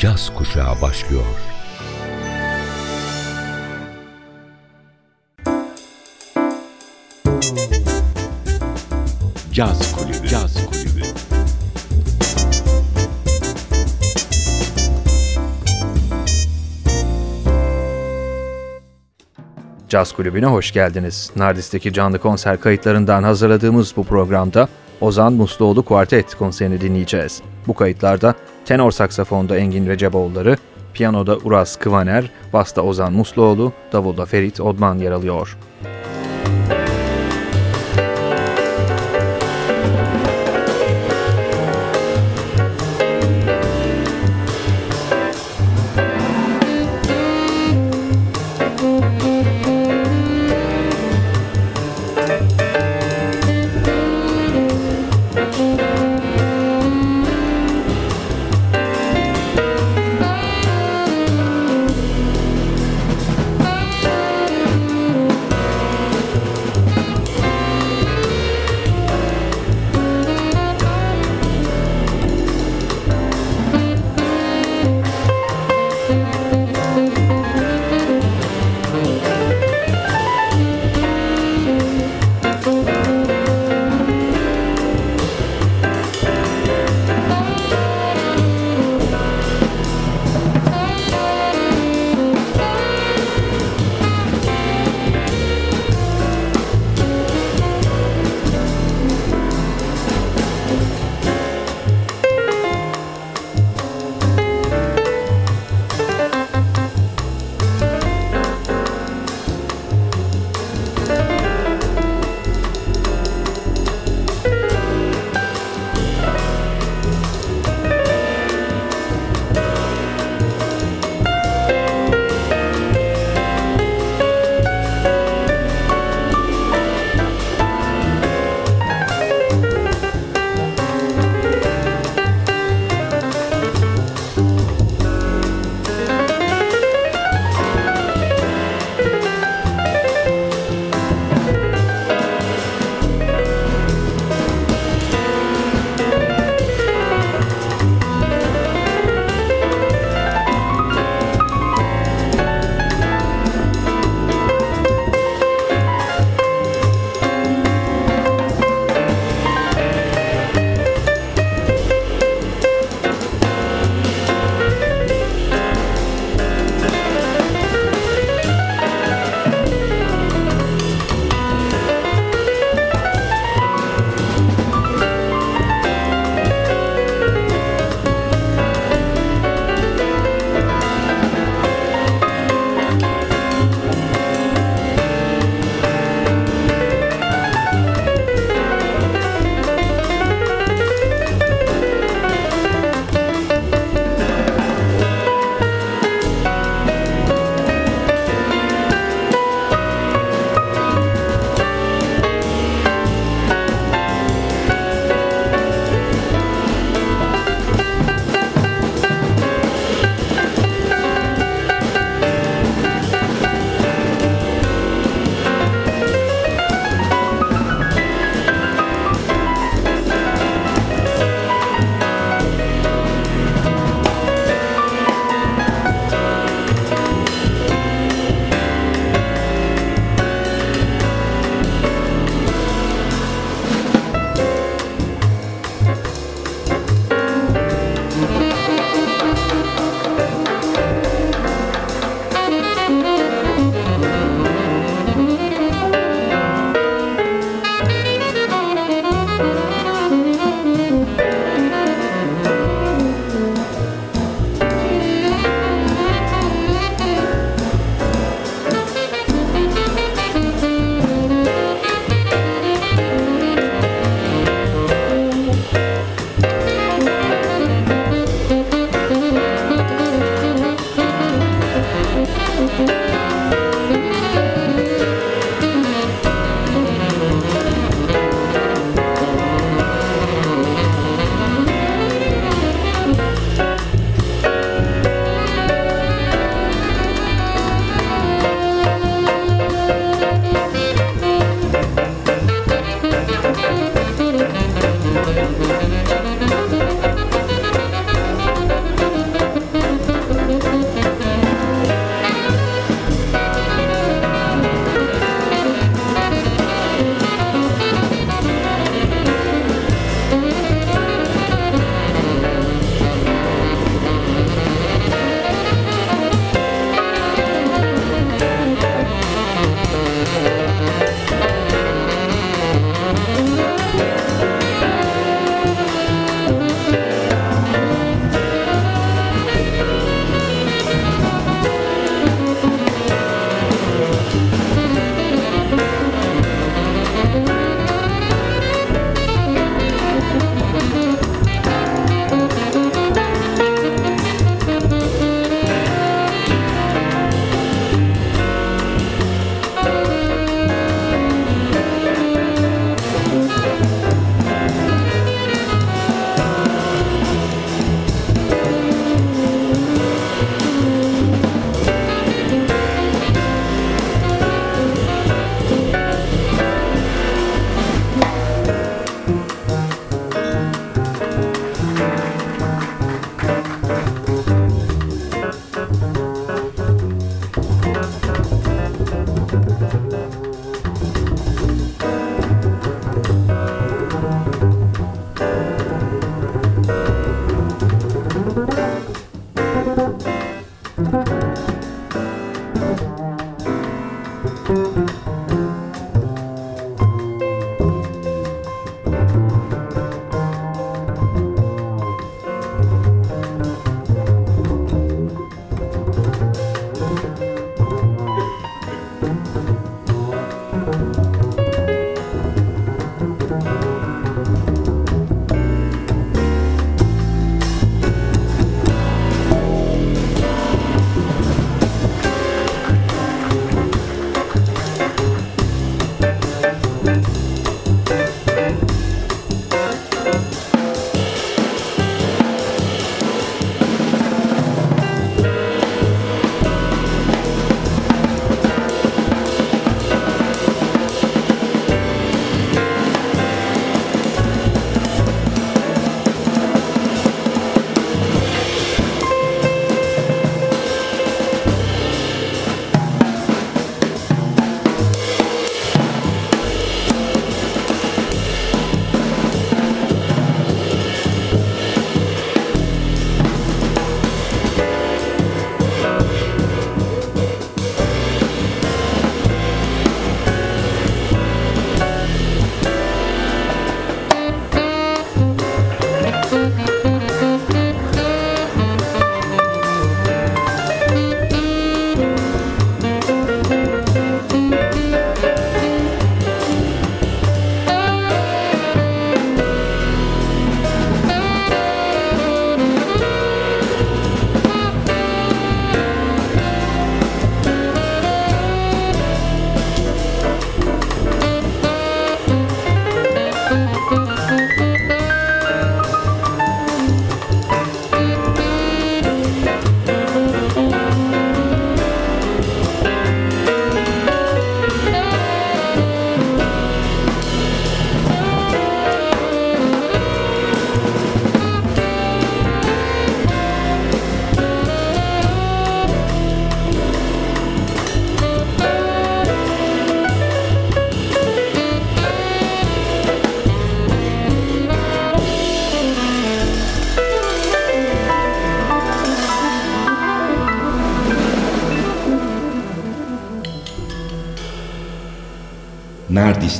caz kuşağı başlıyor. Caz Kulübü. Caz Kulübü. Caz Kulübü'ne hoş geldiniz. Nardis'teki canlı konser kayıtlarından hazırladığımız bu programda Ozan Musluoğlu Kuartet konserini dinleyeceğiz. Bu kayıtlarda tenor saksafonda Engin Receboğulları, piyanoda Uras Kıvaner, basta Ozan Musluoğlu, davulda Ferit Odman yer alıyor.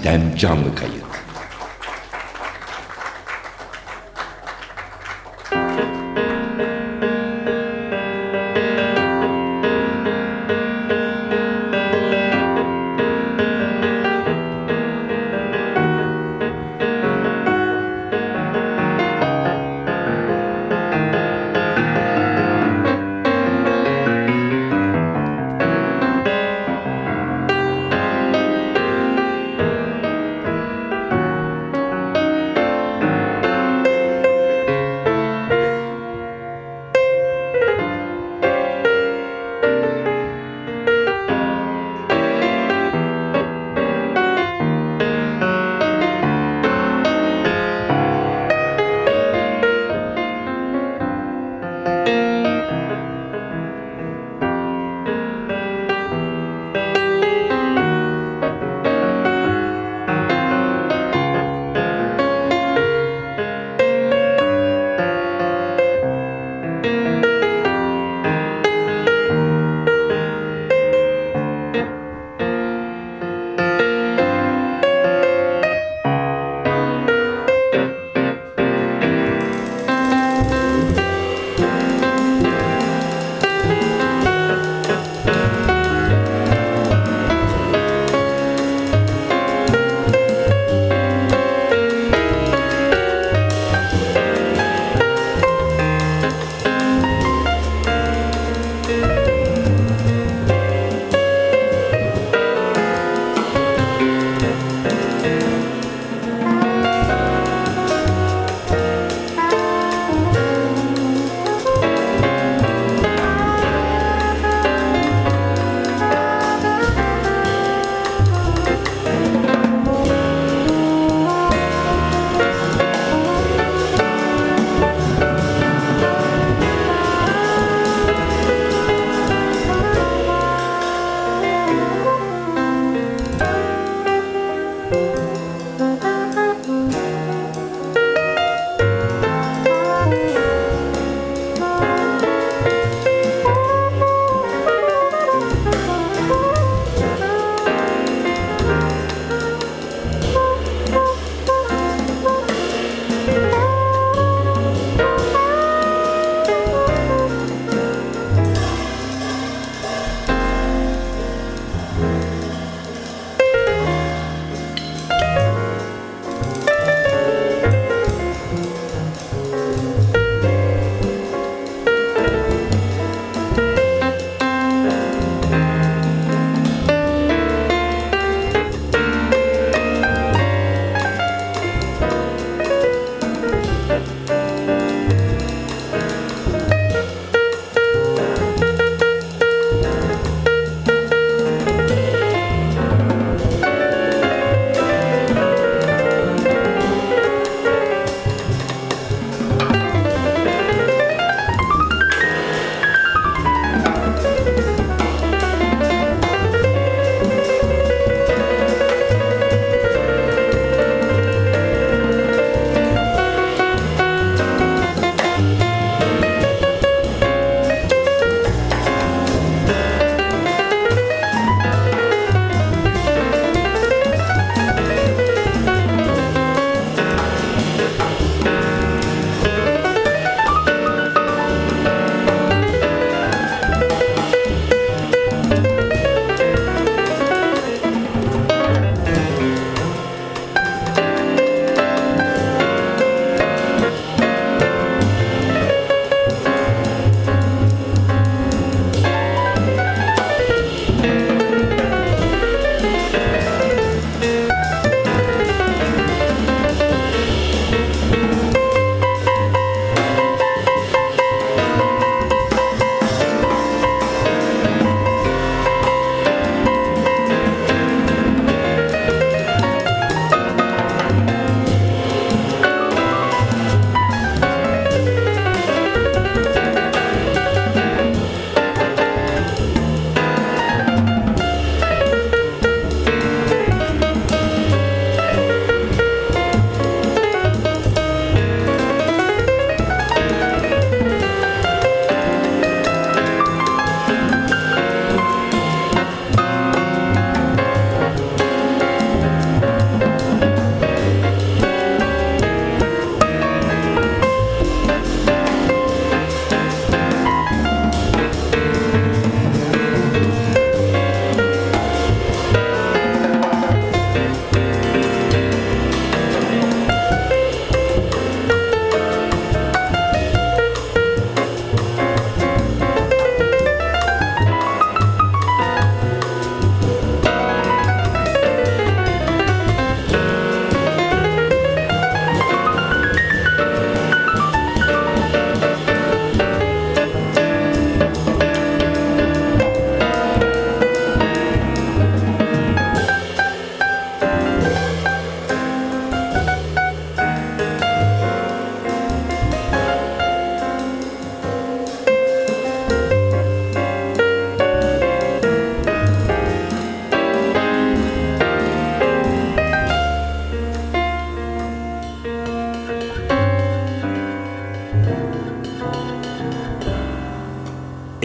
Nardis'ten canlı kayıt.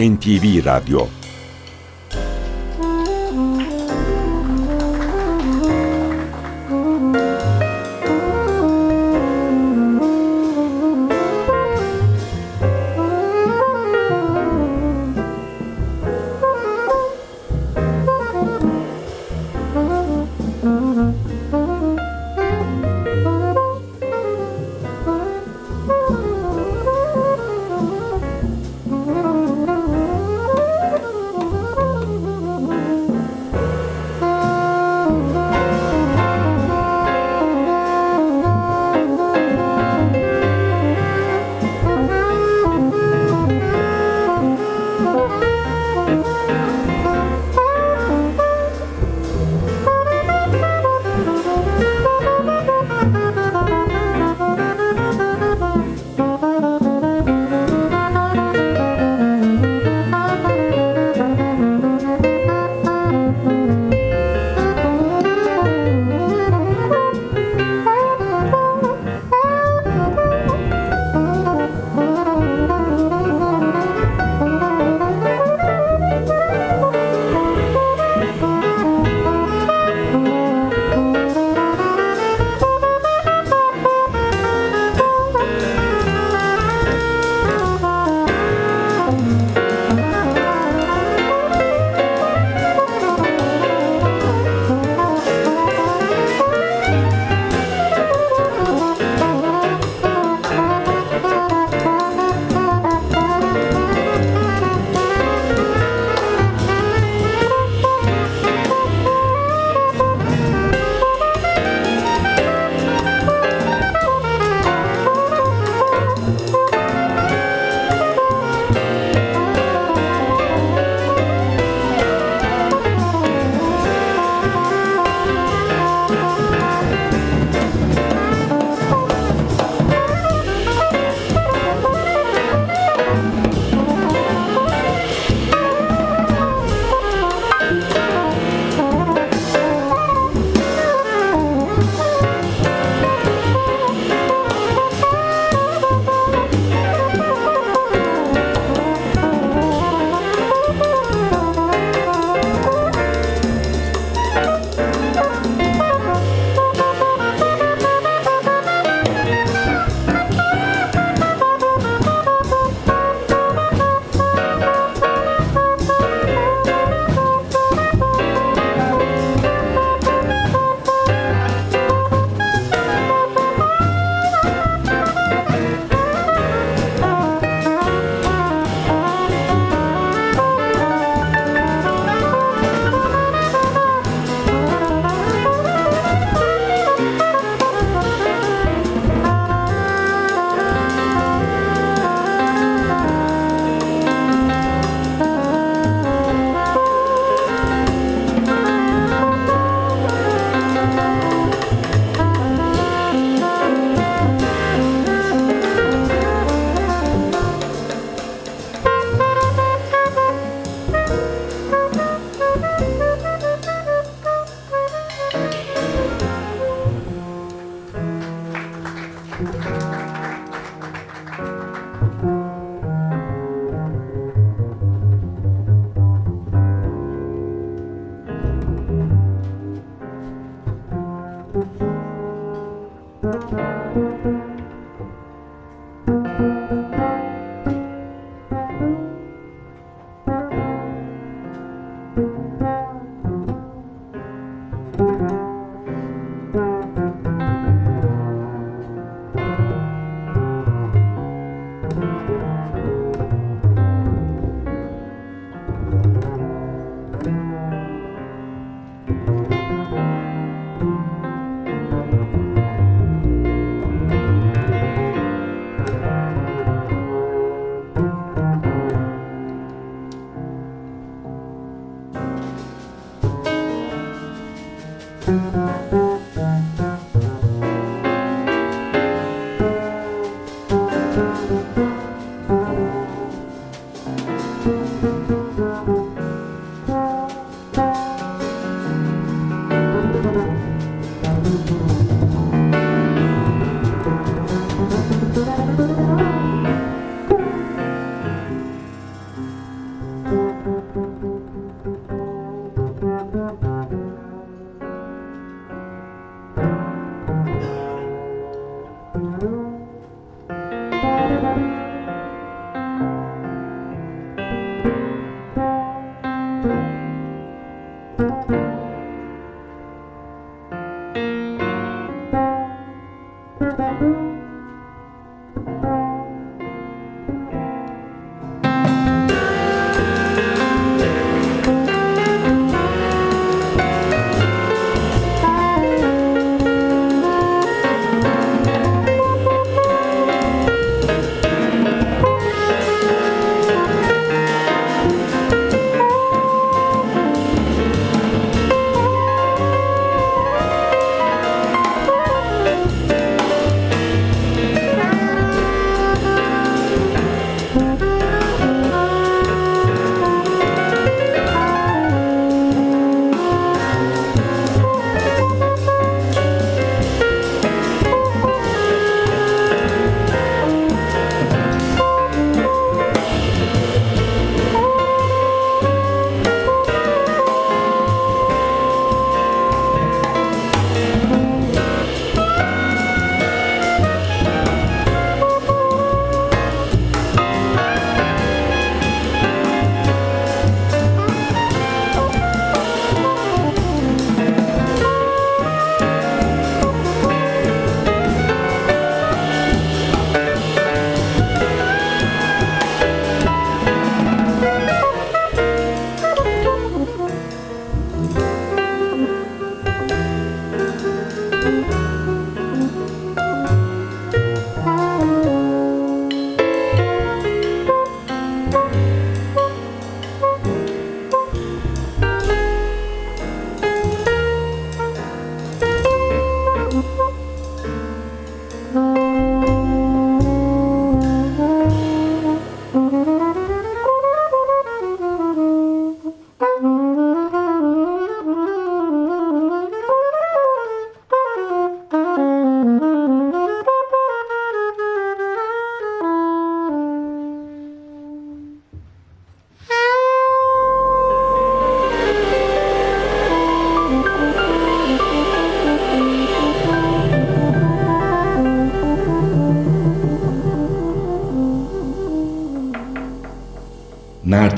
NTV Radyo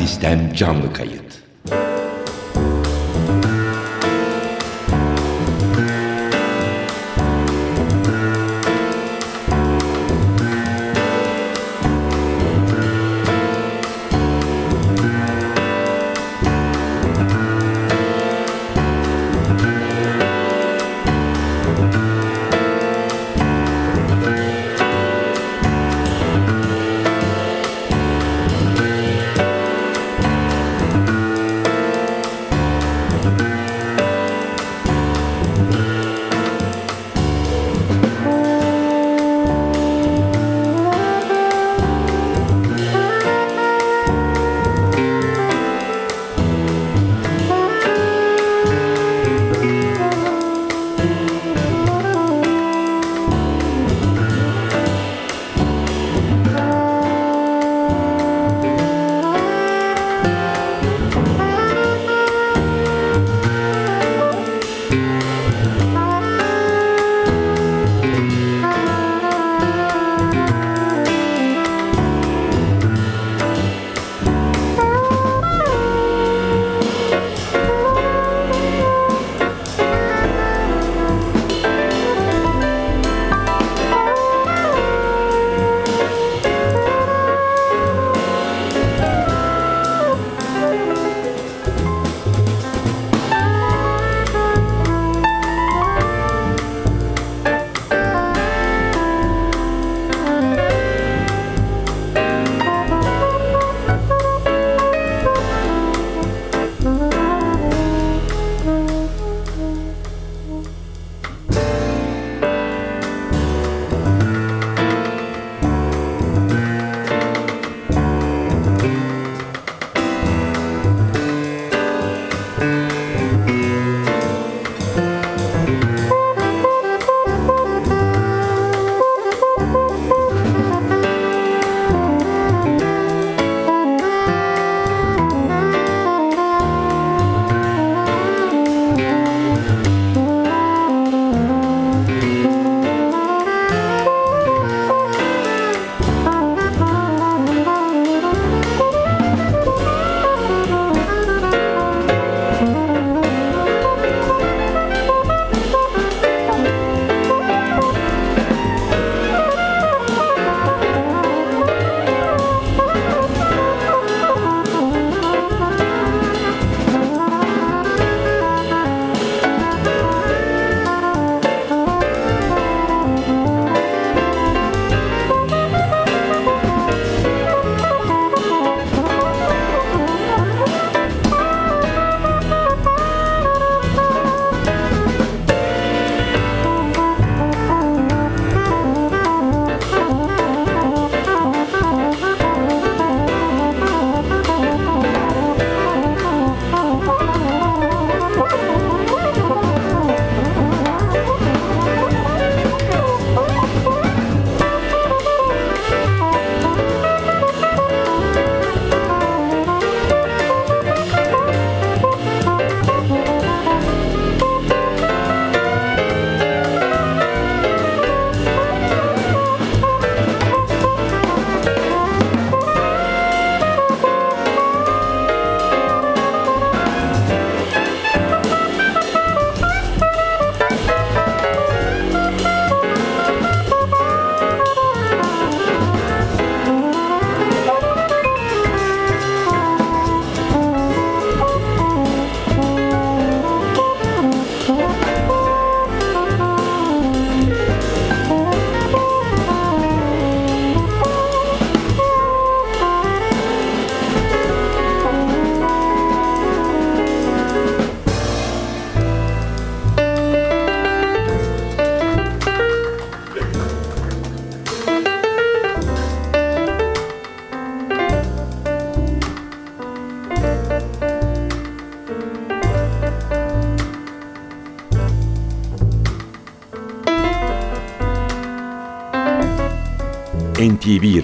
Nardis'ten canlı kayıt.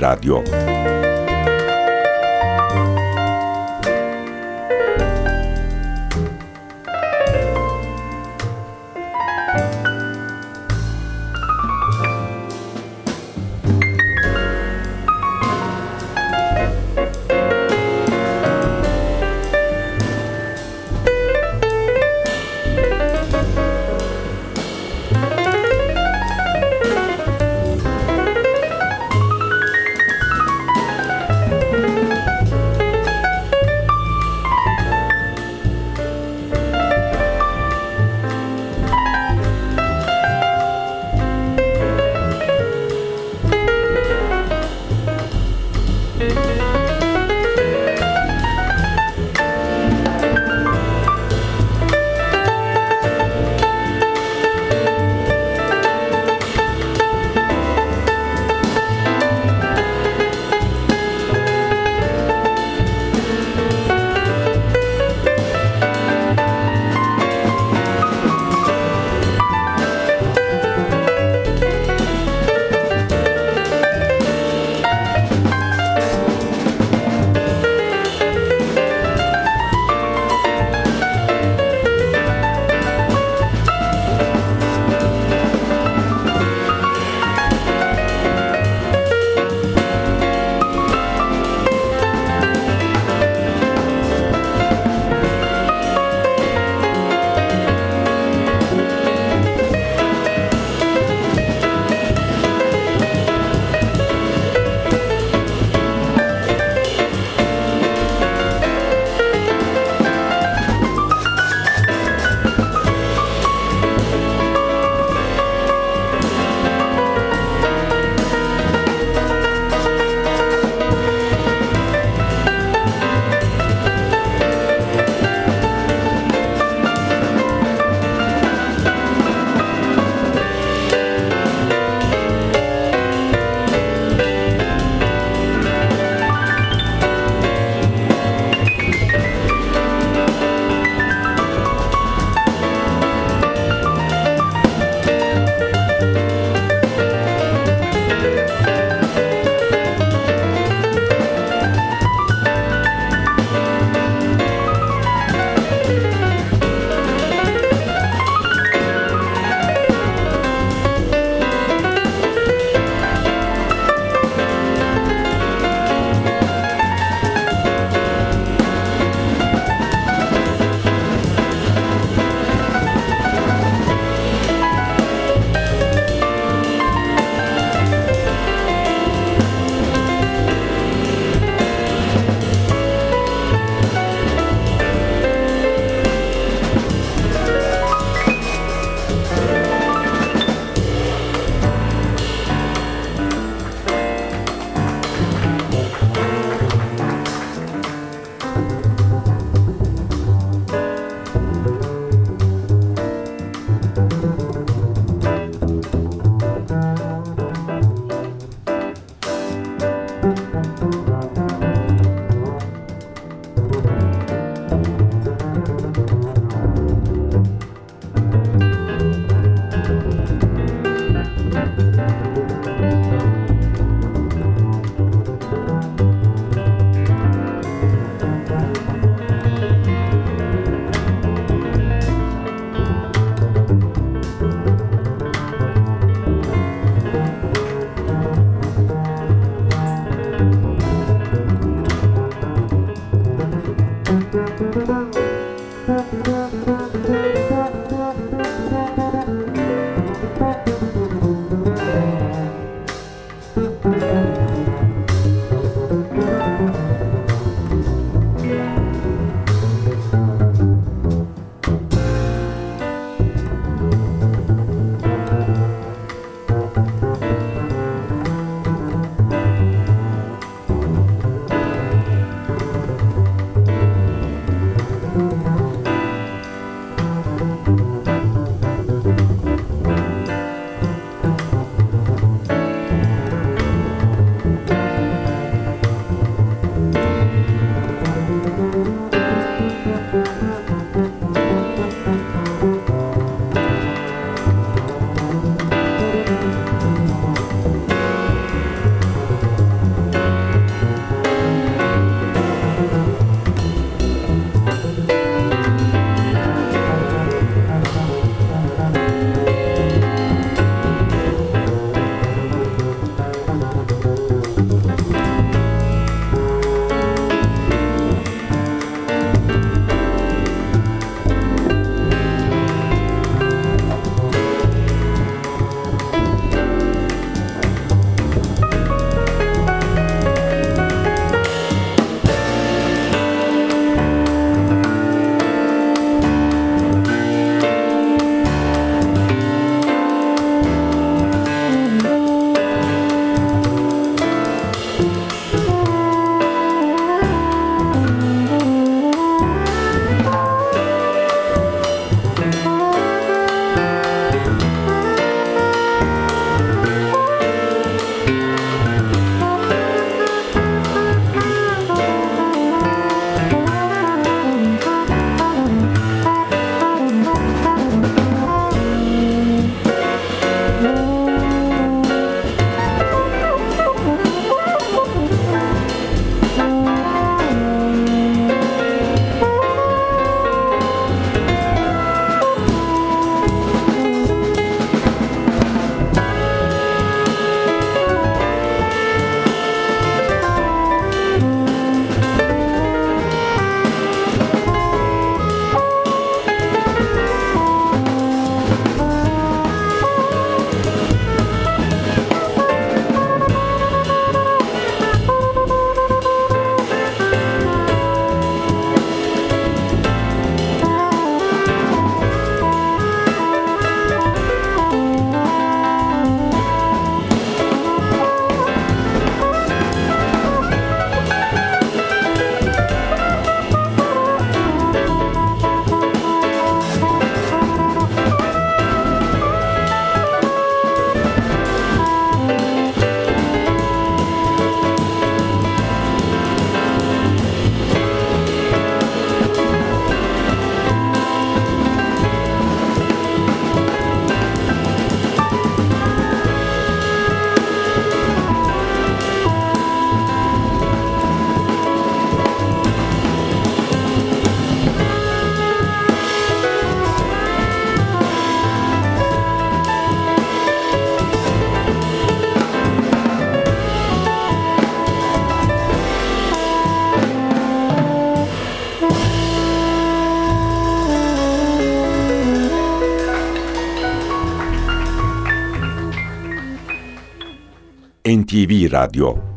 Radyo NTV Radyo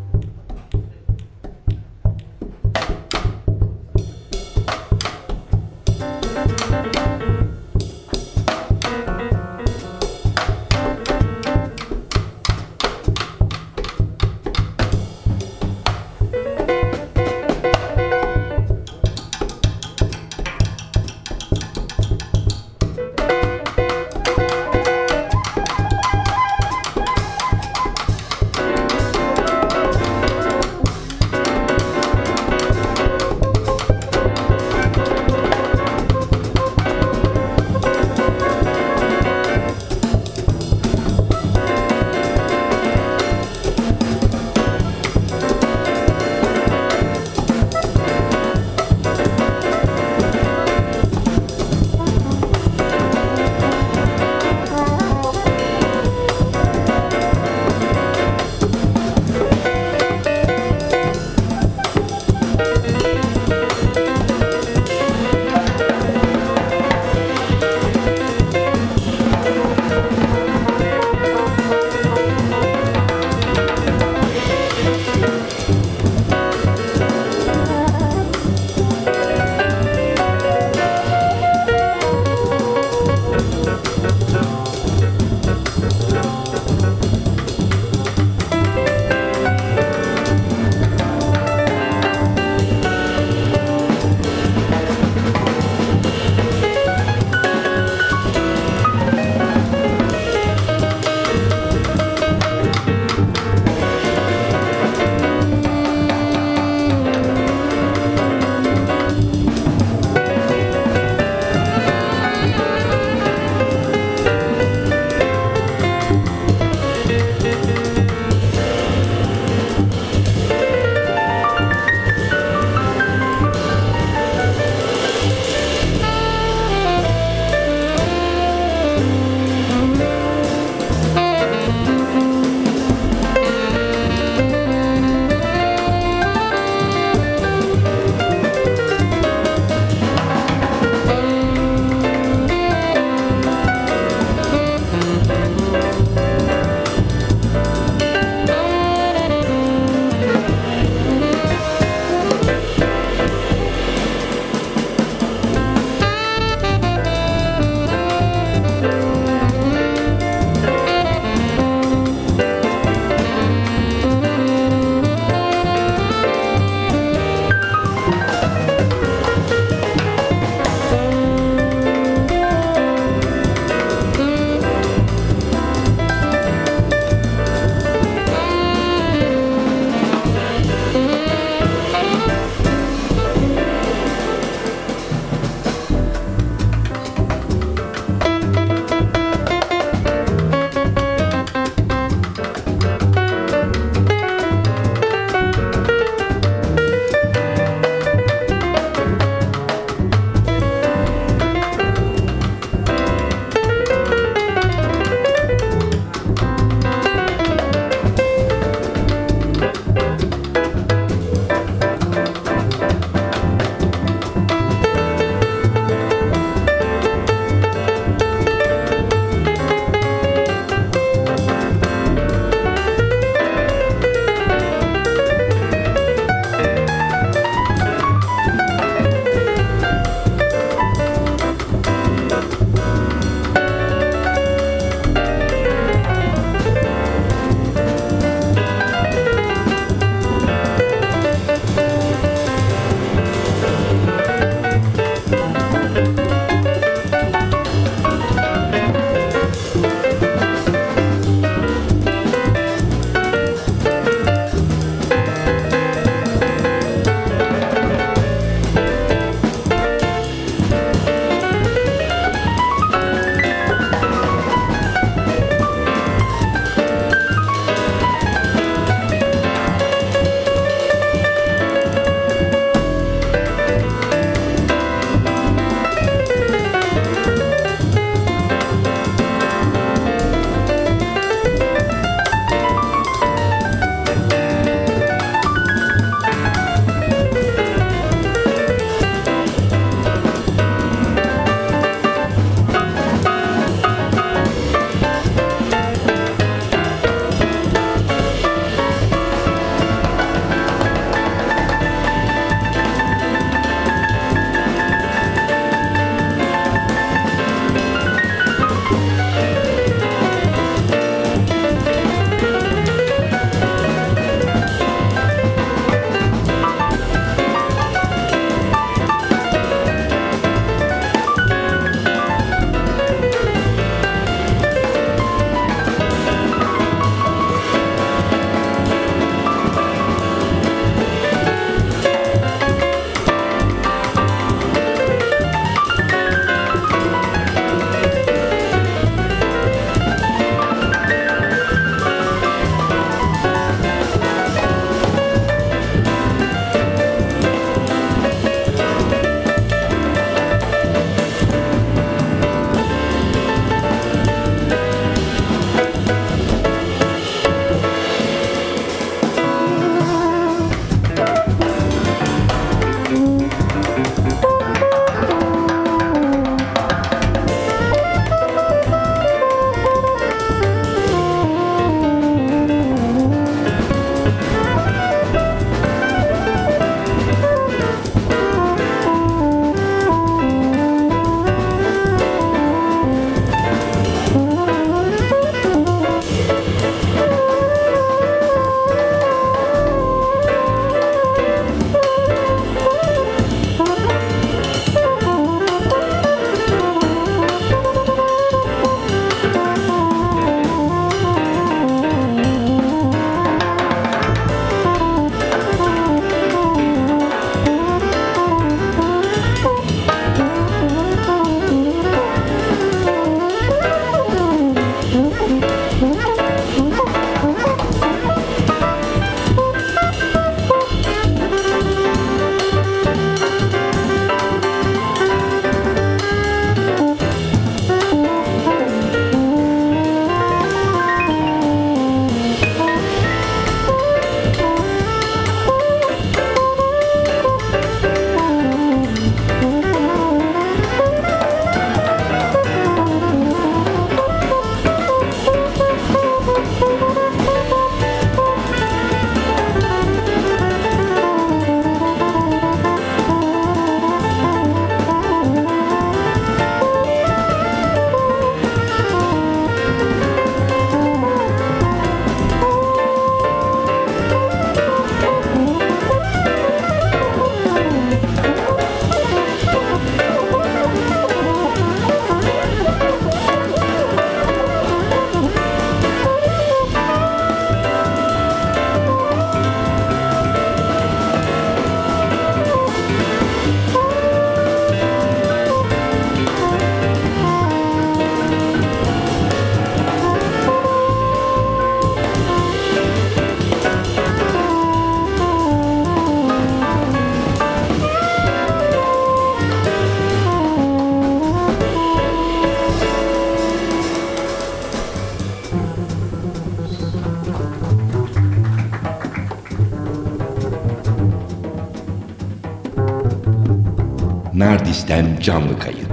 Nardis'ten canlı kayıt.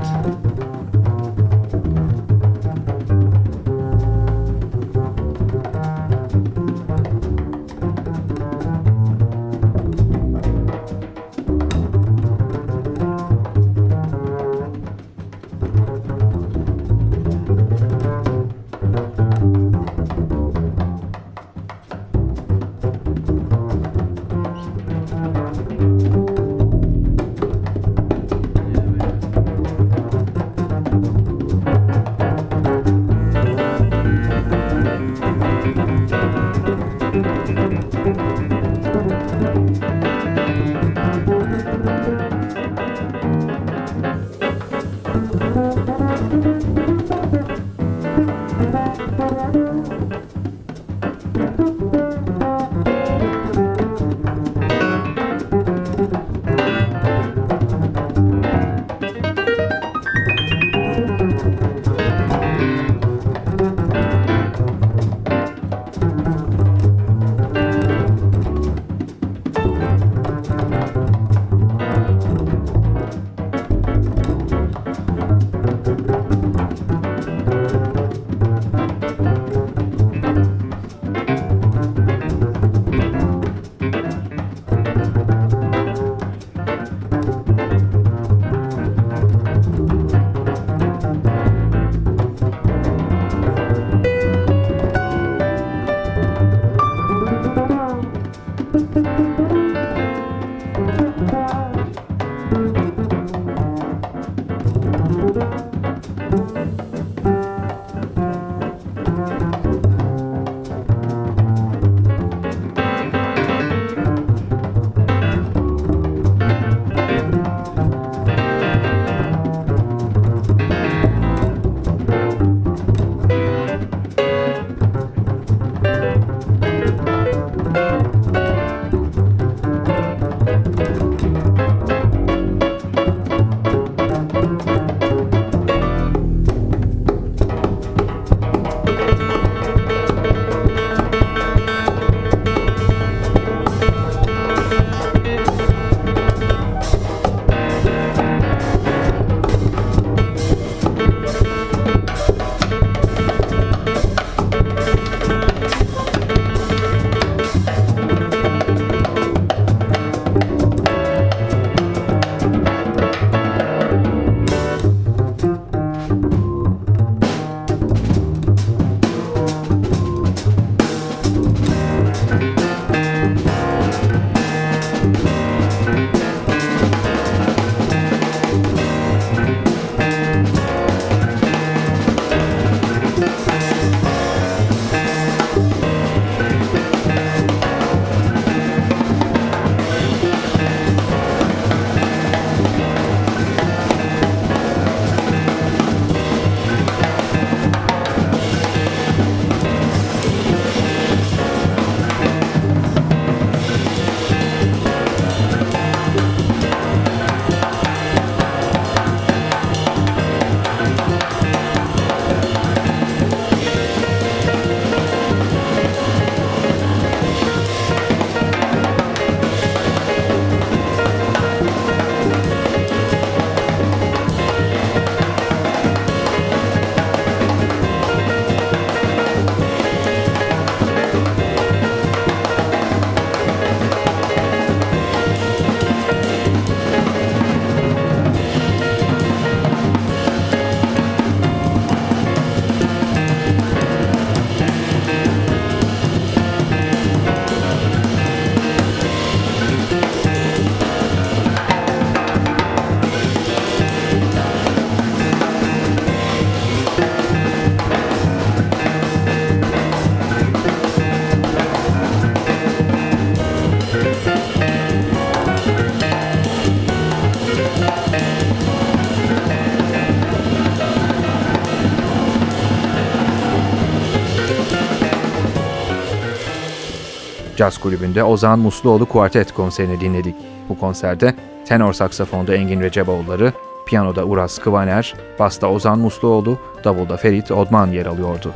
Caz Kulübü'nde Ozan Musluoğlu Kuartet konserini dinledik. Bu konserde tenor saksafonda Engin Receboğulları, piyanoda Uras Kıvaner, basta Ozan Musluoğlu, davulda Ferit Odman yer alıyordu.